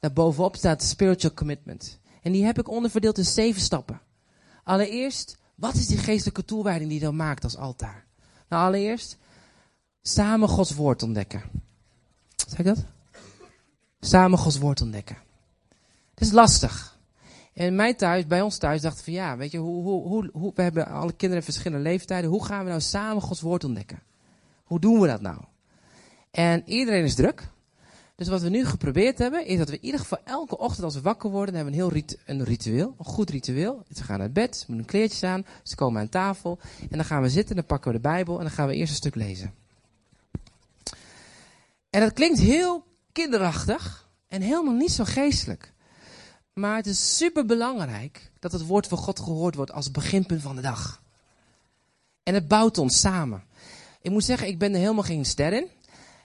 daarbovenop staat spiritual commitment. En die heb ik onderverdeeld in zeven stappen. Allereerst, wat is die geestelijke toewijding die je dan maakt als altaar? Nou, allereerst, samen Gods woord ontdekken. Zeg ik dat? Samen Gods woord ontdekken. Het is lastig. En mij thuis, bij ons thuis, dachten van ja, weet je, hoe, hoe, hoe, we hebben alle kinderen verschillende leeftijden. Hoe gaan we nou samen Gods woord ontdekken? Hoe doen we dat nou? En iedereen is druk. Dus wat we nu geprobeerd hebben, is dat we in ieder geval elke ochtend als we wakker worden, hebben we een heel een ritueel, een goed ritueel. Ze gaan naar bed, ze een kleertjes aan, ze komen aan tafel en dan gaan we zitten, dan pakken we de Bijbel en dan gaan we eerst een stuk lezen. En dat klinkt heel kinderachtig en helemaal niet zo geestelijk. Maar het is super belangrijk dat het woord van God gehoord wordt als beginpunt van de dag. En het bouwt ons samen. Ik moet zeggen, ik ben er helemaal geen ster in.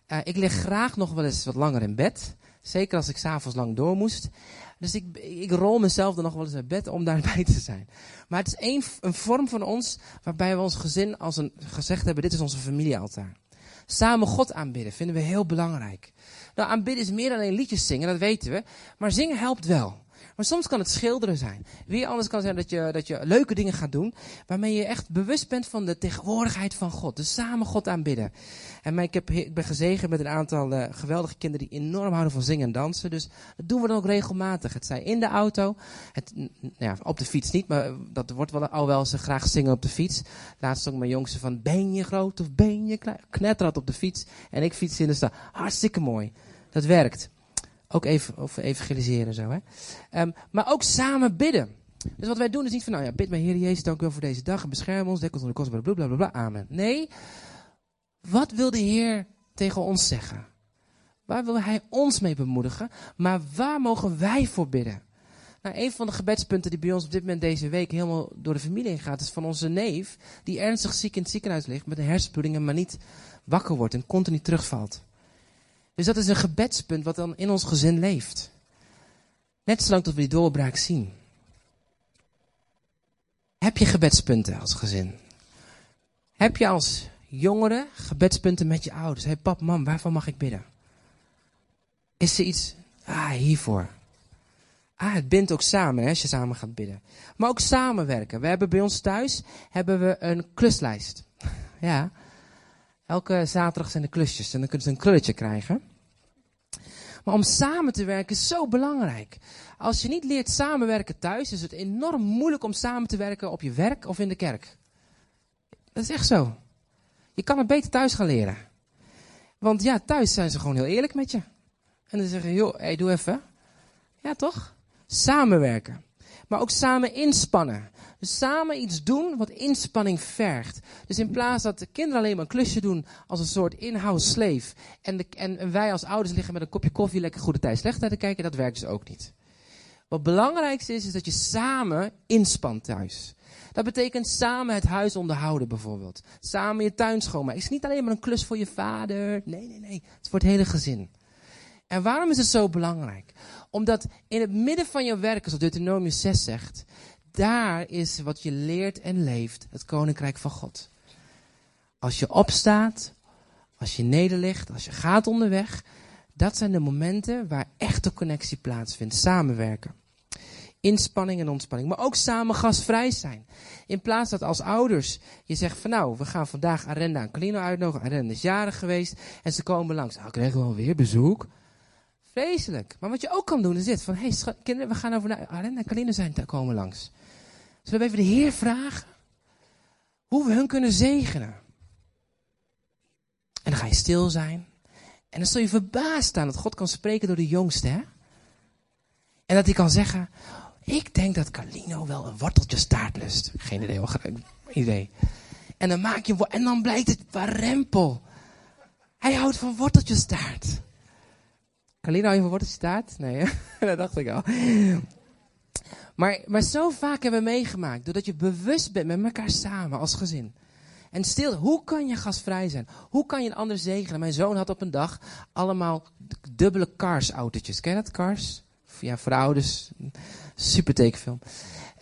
Uh, ik lig graag nog wel eens wat langer in bed. Zeker als ik s'avonds lang door moest. Dus ik, ik rol mezelf er nog wel eens uit bed om daarbij te zijn. Maar het is een, een vorm van ons waarbij we ons gezin als een, gezegd hebben, dit is onze familiealtaar. Samen God aanbidden vinden we heel belangrijk. Nou, aanbidden is meer dan alleen liedjes zingen, dat weten we. Maar zingen helpt wel. Maar soms kan het schilderen zijn. Weer anders kan zijn dat je, dat je leuke dingen gaat doen. Waarmee je echt bewust bent van de tegenwoordigheid van God. Dus samen God aanbidden. En ik, heb, ik ben gezegend met een aantal uh, geweldige kinderen die enorm houden van zingen en dansen. Dus dat doen we dan ook regelmatig. Het zij in de auto. Het, nou ja, op de fiets niet, maar dat wordt wel, al wel ze graag zingen op de fiets. Laatst ook mijn jongste van ben je groot of ben je klein. Knetterad op de fiets. En ik fiets in de stad. Hartstikke mooi. Dat werkt. Ook even evangeliseren zo, hè. Um, maar ook samen bidden. Dus wat wij doen is niet van, nou ja, bid mijn Heer Jezus, dank u wel voor deze dag en bescherm ons, dek ons onder de kost, bla bla bla, amen. Nee, wat wil de Heer tegen ons zeggen? Waar wil Hij ons mee bemoedigen? Maar waar mogen wij voor bidden? Nou, een van de gebedspunten die bij ons op dit moment deze week helemaal door de familie heen gaat, is van onze neef, die ernstig ziek in het ziekenhuis ligt met een hersenbloeding en maar niet wakker wordt en continu terugvalt. Dus dat is een gebedspunt wat dan in ons gezin leeft. Net zolang tot we die doorbraak zien. Heb je gebedspunten als gezin? Heb je als jongere gebedspunten met je ouders? Hé hey, pap, mam, waarvan mag ik bidden? Is er iets, ah, hiervoor. Ah, het bindt ook samen hè, als je samen gaat bidden. Maar ook samenwerken. We hebben bij ons thuis hebben we een kluslijst. ja, Elke zaterdag zijn er klusjes en dan kunnen ze een krulletje krijgen. Maar om samen te werken is zo belangrijk. Als je niet leert samenwerken thuis, is het enorm moeilijk om samen te werken op je werk of in de kerk. Dat is echt zo. Je kan het beter thuis gaan leren. Want ja, thuis zijn ze gewoon heel eerlijk met je. En dan zeggen, joh, hey, doe even. Ja, toch? Samenwerken. Maar ook samen inspannen. Dus samen iets doen wat inspanning vergt. Dus in plaats dat de kinderen alleen maar een klusje doen als een soort in-house slave. En, de, en, wij als ouders liggen met een kopje koffie lekker goede tijd slecht tijd te kijken, dat werkt dus ook niet. Wat belangrijkste is, is dat je samen inspant thuis. Dat betekent samen het huis onderhouden bijvoorbeeld. Samen je tuin schoonmaken. Het is niet alleen maar een klus voor je vader. Nee, nee, nee. Het is voor het hele gezin. En waarom is het zo belangrijk? Omdat in het midden van je werk, zoals Deuteronomium 6 zegt, daar is wat je leert en leeft, het koninkrijk van God. Als je opstaat, als je nederligt, als je gaat onderweg, dat zijn de momenten waar echte connectie plaatsvindt, samenwerken. Inspanning en ontspanning, maar ook samen gasvrij zijn. In plaats dat als ouders je zegt van nou, we gaan vandaag Arenda en Colino uitnodigen. Arenda is jarig geweest en ze komen langs. Nou, krijgen we alweer bezoek. Vreselijk. Maar wat je ook kan doen is dit. Van, hé hey, kinderen, we gaan over naar Arenda en Colino zijn komen langs. Zullen we even de Heer vragen? Hoe we hun kunnen zegenen. En dan ga je stil zijn. En dan zul je verbaasd staan dat God kan spreken door de jongste. Hè? En dat hij kan zeggen, ik denk dat Carlino wel een worteltje staart lust. Geen idee, hoor. idee. En dan maak je en dan blijkt het warempel. Hij houdt van worteltjes staart. Carlino hou je van worteltjes staart? Nee, dat dacht ik al. Maar, maar zo vaak hebben we meegemaakt, doordat je bewust bent met elkaar samen als gezin. En stil, hoe kan je gastvrij zijn? Hoe kan je een ander zegenen? Mijn zoon had op een dag allemaal dubbele Cars-autootjes. Ken je dat, Cars? Ja, voor de ouders. Super tekenfilm.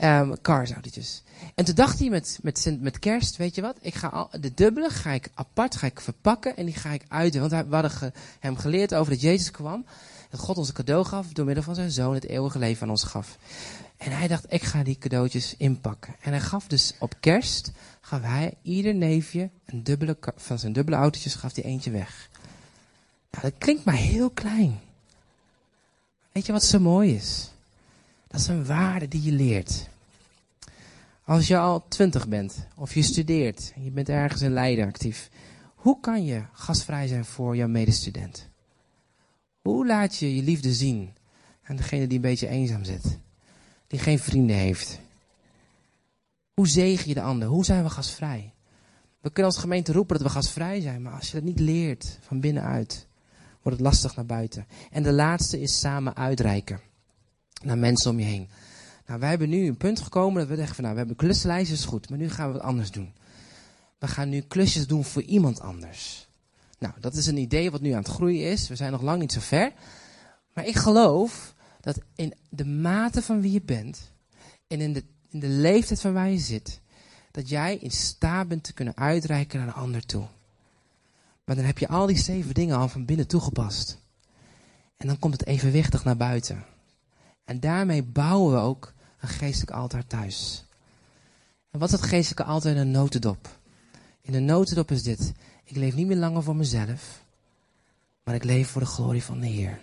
Um, Cars-autootjes. En toen dacht hij met, met, met kerst, weet je wat? Ik ga al, de dubbele ga ik apart ga ik verpakken en die ga ik uit. Want we hadden hem geleerd over dat Jezus kwam. Dat God ons een cadeau gaf door middel van zijn zoon het eeuwige leven aan ons gaf. En hij dacht, ik ga die cadeautjes inpakken. En hij gaf dus op kerst, gaf hij ieder neefje een dubbele, van zijn dubbele autootjes, gaf hij eentje weg. Nou, dat klinkt maar heel klein. Weet je wat zo mooi is? Dat is een waarde die je leert. Als je al twintig bent, of je studeert, en je bent ergens in Leiden actief. Hoe kan je gastvrij zijn voor jouw medestudent? Hoe laat je je liefde zien aan degene die een beetje eenzaam zit? Die geen vrienden heeft? Hoe zegen je de ander? Hoe zijn we gastvrij? We kunnen als gemeente roepen dat we gastvrij zijn, maar als je dat niet leert van binnenuit, wordt het lastig naar buiten. En de laatste is samen uitreiken naar mensen om je heen. Nou, wij hebben nu een punt gekomen dat we zeggen van nou, we hebben kluslijstjes is goed, maar nu gaan we wat anders doen. We gaan nu klusjes doen voor iemand anders. Nou, dat is een idee wat nu aan het groeien is. We zijn nog lang niet zo ver. Maar ik geloof dat in de mate van wie je bent en in de, in de leeftijd van waar je zit, dat jij in staat bent te kunnen uitreiken naar een ander toe. Maar dan heb je al die zeven dingen al van binnen toegepast. En dan komt het evenwichtig naar buiten. En daarmee bouwen we ook een geestelijk altaar thuis. En wat is het geestelijke altaar in een notendop? In een notendop is dit. Ik leef niet meer langer voor mezelf, maar ik leef voor de glorie van de Heer.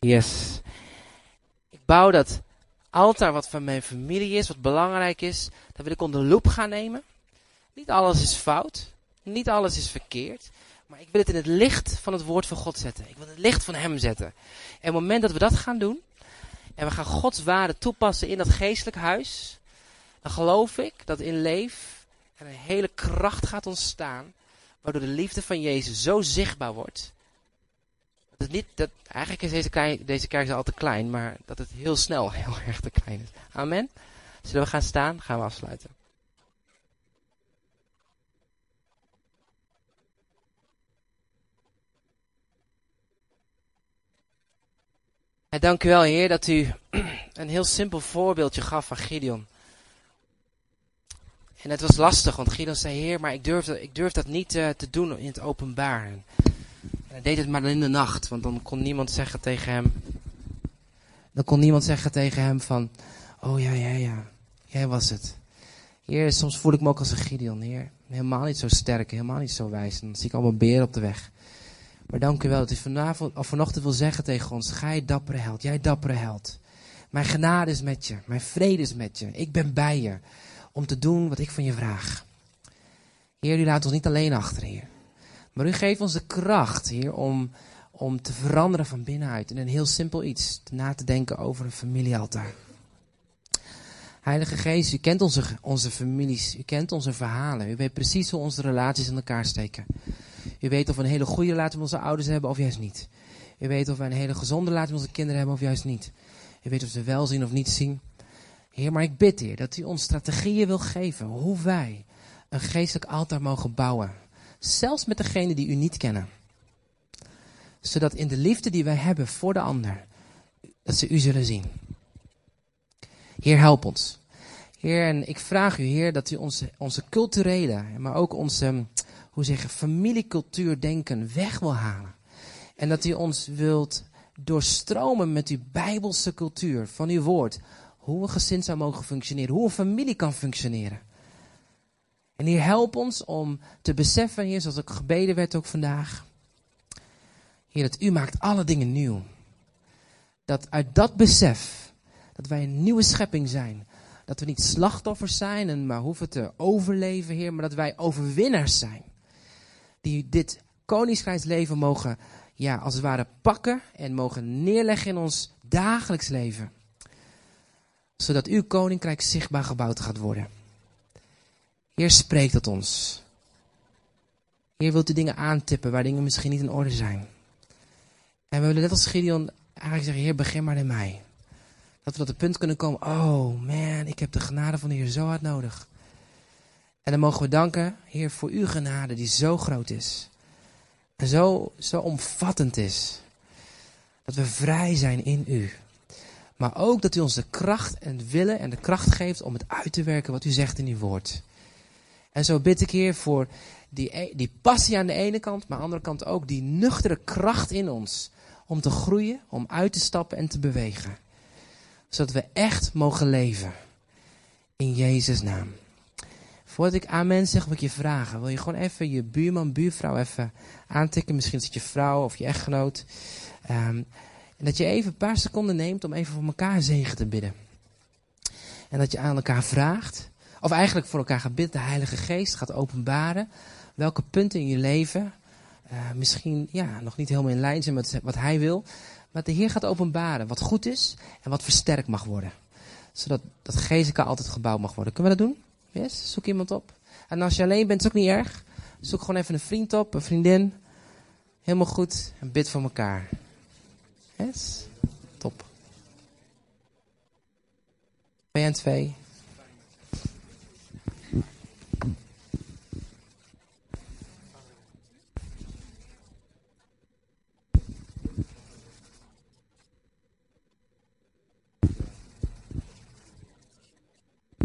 Yes. Ik bouw dat altaar wat van mijn familie is, wat belangrijk is, dat wil ik onder loep gaan nemen. Niet alles is fout. Niet alles is verkeerd. Maar ik wil het in het licht van het woord van God zetten. Ik wil het licht van Hem zetten. En op het moment dat we dat gaan doen, en we gaan Gods waarde toepassen in dat geestelijk huis, dan geloof ik dat in leef er een hele kracht gaat ontstaan, waardoor de liefde van Jezus zo zichtbaar wordt. Het niet, dat, eigenlijk is deze, deze kerk al te klein, maar dat het heel snel heel erg te klein is. Amen. Zullen we gaan staan? Gaan we afsluiten. En dank u wel, Heer, dat u een heel simpel voorbeeldje gaf van Gideon. En het was lastig, want Gideon zei, Heer, maar ik durf, ik durf dat niet uh, te doen in het openbaar. Hij deed het maar in de nacht, want dan kon niemand zeggen tegen hem. Dan kon niemand zeggen tegen hem van, oh ja, ja, ja, jij was het. Heer, soms voel ik me ook als een Gideon, Heer. Helemaal niet zo sterk, helemaal niet zo wijs. En dan zie ik allemaal beren op de weg. Maar dank u wel dat u vanavond, of vanochtend wil zeggen tegen ons: Gij dappere held, jij dappere held. Mijn genade is met je, mijn vrede is met je. Ik ben bij je om te doen wat ik van je vraag. Heer, u laat ons niet alleen achter, Heer. Maar u geeft ons de kracht, Heer, om, om te veranderen van binnenuit. In een heel simpel iets, na te denken over een familiealtaar. Heilige Geest, u kent onze, onze families, u kent onze verhalen. U weet precies hoe onze relaties in elkaar steken. U weet of we een hele goede relatie met onze ouders hebben of juist niet. U weet of we een hele gezonde relatie met onze kinderen hebben of juist niet. U weet of ze wel zien of niet zien. Heer, maar ik bid, Heer, dat u ons strategieën wil geven hoe wij een geestelijk altaar mogen bouwen. Zelfs met degenen die u niet kennen. Zodat in de liefde die wij hebben voor de ander, dat ze u zullen zien. Heer, help ons. Heer, en ik vraag u, Heer, dat u onze, onze culturele, maar ook onze hoe zeggen, familiecultuur denken weg wil halen. En dat u ons wilt doorstromen met uw bijbelse cultuur van uw woord. Hoe een gezin zou mogen functioneren, hoe een familie kan functioneren. En hier help ons om te beseffen, hier, zoals ook gebeden werd ook vandaag. Heer, dat u maakt alle dingen nieuw. Dat uit dat besef, dat wij een nieuwe schepping zijn. Dat we niet slachtoffers zijn en maar hoeven te overleven, Heer, maar dat wij overwinnaars zijn die dit koningskrijksleven mogen, ja, als het ware pakken en mogen neerleggen in ons dagelijks leven. Zodat uw koninkrijk zichtbaar gebouwd gaat worden. Heer, spreekt tot ons. Heer, wilt u dingen aantippen waar dingen misschien niet in orde zijn. En we willen net als Gideon eigenlijk zeggen, Heer, begin maar in mij. Dat we tot het punt kunnen komen, oh man, ik heb de genade van de Heer zo hard nodig. En dan mogen we danken, Heer, voor uw genade die zo groot is. En zo, zo omvattend is. Dat we vrij zijn in u. Maar ook dat u ons de kracht en het willen en de kracht geeft om het uit te werken wat u zegt in uw woord. En zo bid ik, Heer, voor die, e, die passie aan de ene kant, maar aan de andere kant ook die nuchtere kracht in ons. Om te groeien, om uit te stappen en te bewegen. Zodat we echt mogen leven. In Jezus' naam. Voordat ik amen zeg, wil ik je vragen. Wil je gewoon even je buurman, buurvrouw even aantikken? Misschien is het je vrouw of je echtgenoot. Um, en dat je even een paar seconden neemt om even voor elkaar zegen te bidden. En dat je aan elkaar vraagt. Of eigenlijk voor elkaar gaat bidden. De Heilige Geest gaat openbaren. Welke punten in je leven uh, misschien ja, nog niet helemaal in lijn zijn met wat hij wil. Maar de Heer gaat openbaren wat goed is en wat versterkt mag worden. Zodat dat geestelijke altijd gebouwd mag worden. Kunnen we dat doen? Yes, zoek iemand op. En als je alleen bent, is ook niet erg. Zoek gewoon even een vriend op, een vriendin. Helemaal goed. En bid voor elkaar. Yes, top. 2 en 2.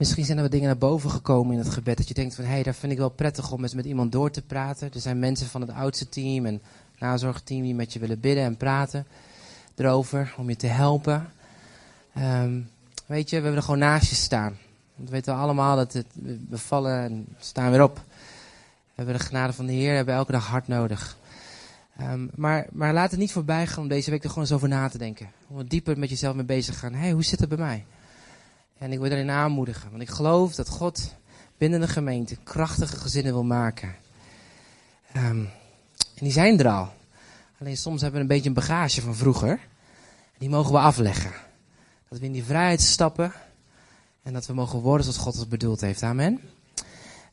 Misschien zijn er wat dingen naar boven gekomen in het gebed. Dat je denkt van, hé, hey, daar vind ik wel prettig om eens met iemand door te praten. Er zijn mensen van het oudste team en nazorgteam die met je willen bidden en praten erover. Om je te helpen. Um, weet je, we hebben er gewoon naast je staan. Want we weten allemaal dat het, we vallen en staan weer op. We hebben de genade van de Heer, hebben elke dag hard nodig. Um, maar, maar laat het niet voorbij gaan om deze week er gewoon eens over na te denken. Om wat dieper met jezelf mee bezig te gaan. Hé, hey, hoe zit het bij mij? En ik wil erin aanmoedigen. Want ik geloof dat God binnen de gemeente krachtige gezinnen wil maken. Um, en die zijn er al. Alleen soms hebben we een beetje een bagage van vroeger. Die mogen we afleggen. Dat we in die vrijheid stappen. En dat we mogen worden zoals God ons bedoeld heeft. Amen.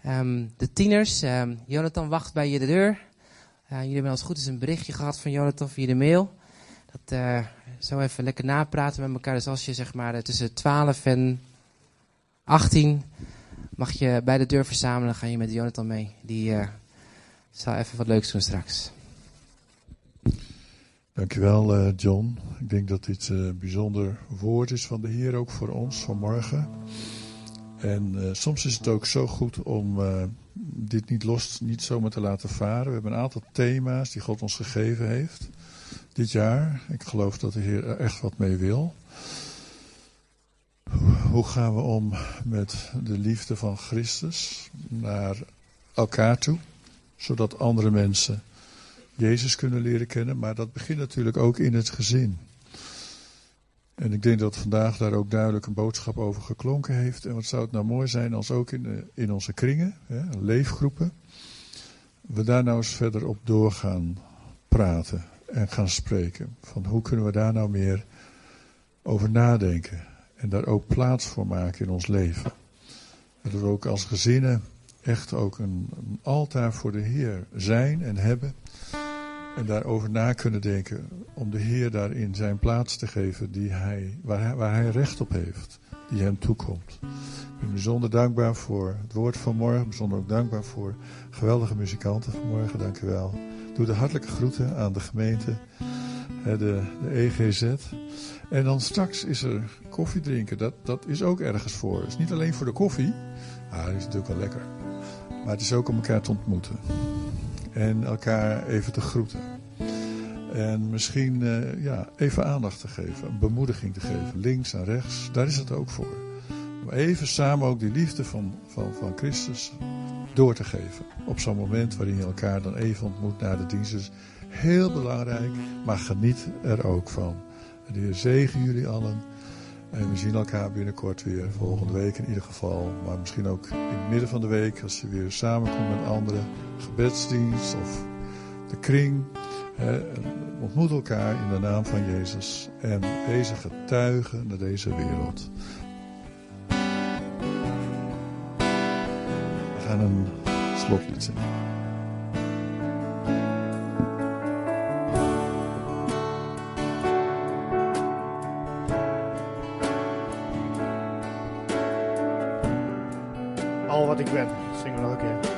Um, de tieners. Um, Jonathan wacht bij je de deur. Uh, jullie hebben als het goed is een berichtje gehad van Jonathan via de mail. Dat uh, zo even lekker napraten met elkaar. Dus als je zeg maar tussen 12 en 18 mag je bij de deur verzamelen. Ga je met Jonathan mee. Die uh, zal even wat leuks doen straks. Dankjewel, uh, John. Ik denk dat dit een bijzonder woord is van de Heer ook voor ons vanmorgen. En soms is het ook zo goed om dit niet los, niet zomaar te laten varen. We hebben een aantal thema's die God ons gegeven heeft dit jaar. Ik geloof dat de Heer er echt wat mee wil. Hoe gaan we om met de liefde van Christus naar elkaar toe, zodat andere mensen Jezus kunnen leren kennen, maar dat begint natuurlijk ook in het gezin. En ik denk dat vandaag daar ook duidelijk een boodschap over geklonken heeft. En wat zou het nou mooi zijn als ook in, in onze kringen, hè, leefgroepen, we daar nou eens verder op doorgaan praten en gaan spreken. Van hoe kunnen we daar nou meer over nadenken en daar ook plaats voor maken in ons leven. En dat we ook als gezinnen echt ook een, altaar voor de Heer zijn en hebben. En daarover na kunnen denken om de Heer daarin zijn plaats te geven die hij, waar, hij, waar hij recht op heeft, die hem toekomt. Ik ben bijzonder dankbaar voor het woord van morgen, bijzonder ook dankbaar voor geweldige muzikanten van morgen, dank u wel. Doe de hartelijke groeten aan de gemeente, de, de EGZ. En dan straks is er koffie drinken, dat, dat is ook ergens voor. Het is niet alleen voor de koffie, ah, is natuurlijk wel lekker. Maar het is ook om elkaar te ontmoeten en elkaar even te groeten. En misschien uh, ja, even aandacht te geven, een bemoediging te geven, links en rechts, daar is het ook voor. Om even samen ook die liefde van, van, van Christus door te geven. Op zo'n moment waarin je elkaar dan even ontmoet na de dienst. Dus heel belangrijk, maar geniet er ook van. En de Heer zegen jullie allen. En we zien elkaar binnenkort weer, volgende week in ieder geval. Maar misschien ook in het midden van de week, als je weer samenkomt met anderen. Gebedsdienst of de kring. Ontmoet elkaar in de naam van Jezus. En deze getuigen naar deze wereld. Gaan een slotlied zingen. Al wat ik ben, zingen we nog een keer.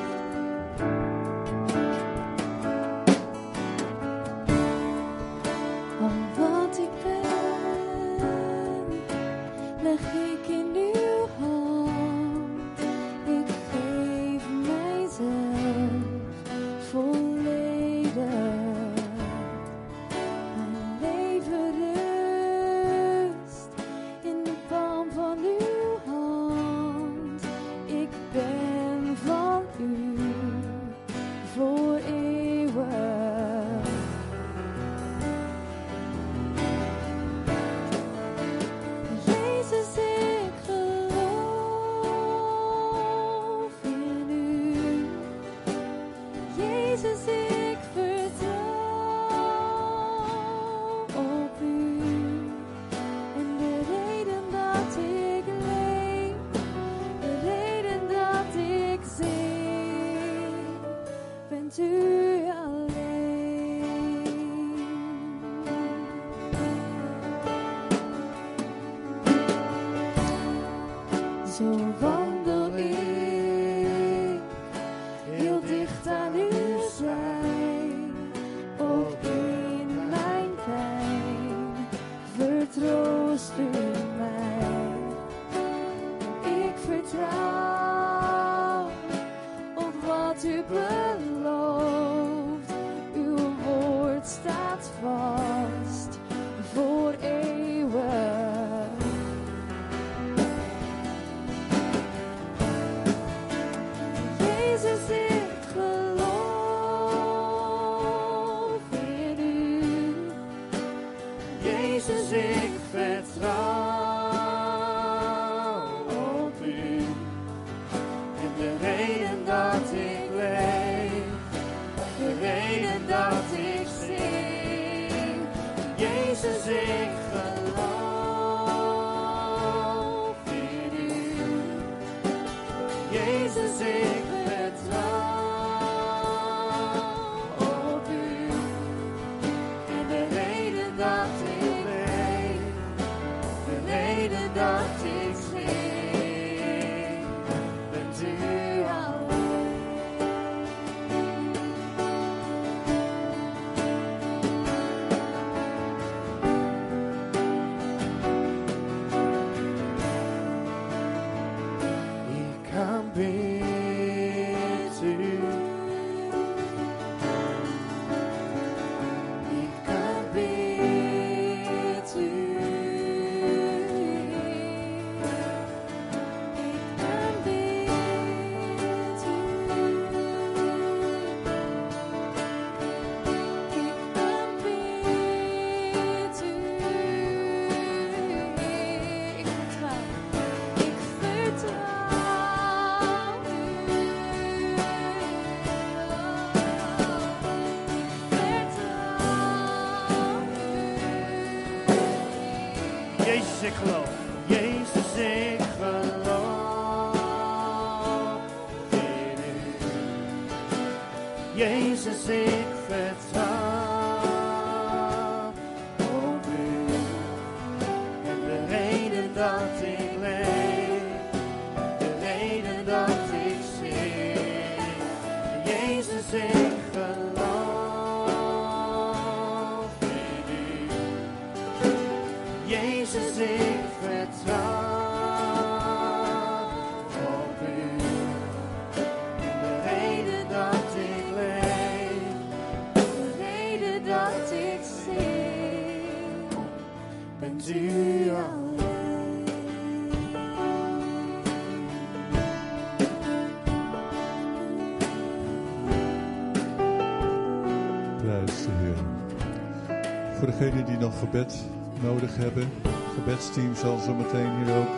gebed nodig hebben. Het gebedsteam zal zo meteen hier ook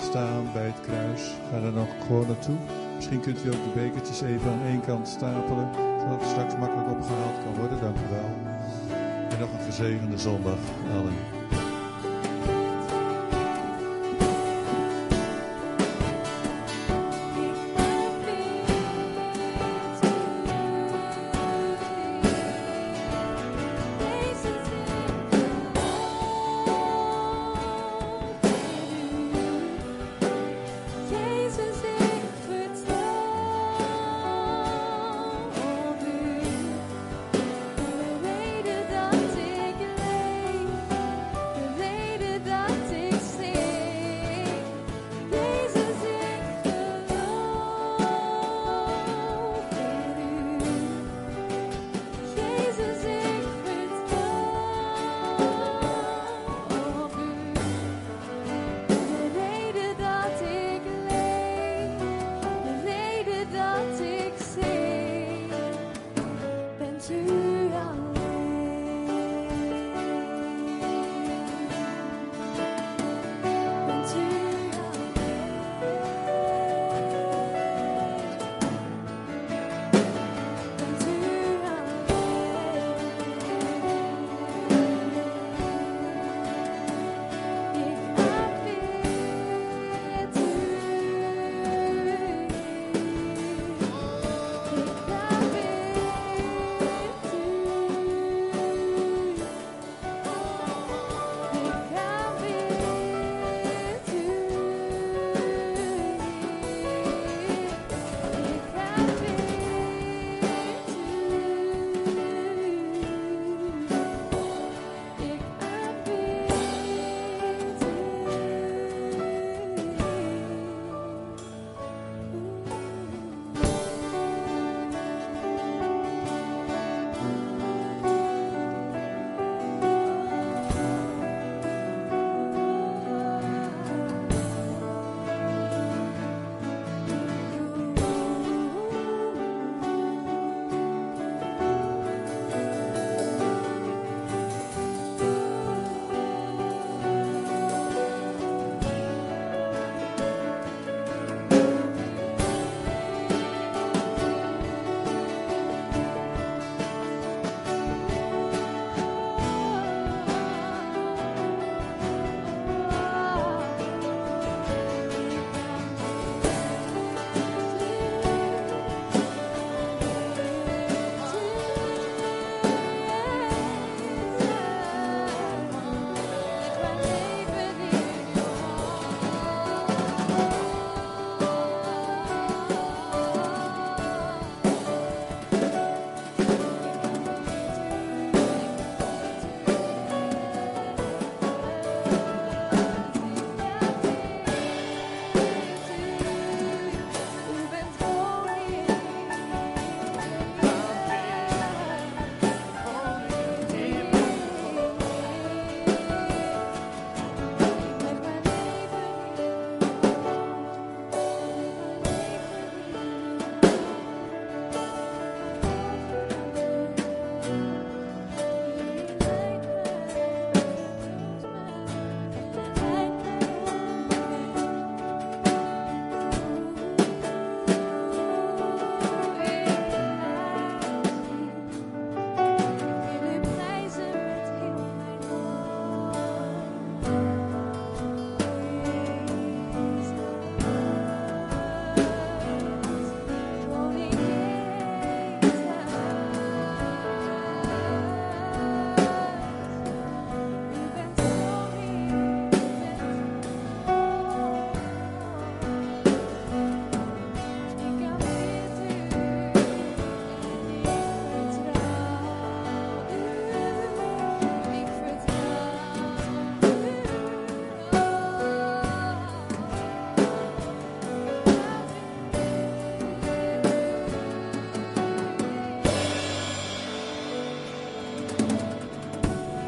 staan bij het kruis. Ga daar nog gewoon naartoe. Misschien kunt u ook de bekertjes even aan één kant stapelen, zodat het straks makkelijk opgehaald kan worden. Dank u wel. En nog een gezegende zondag allen.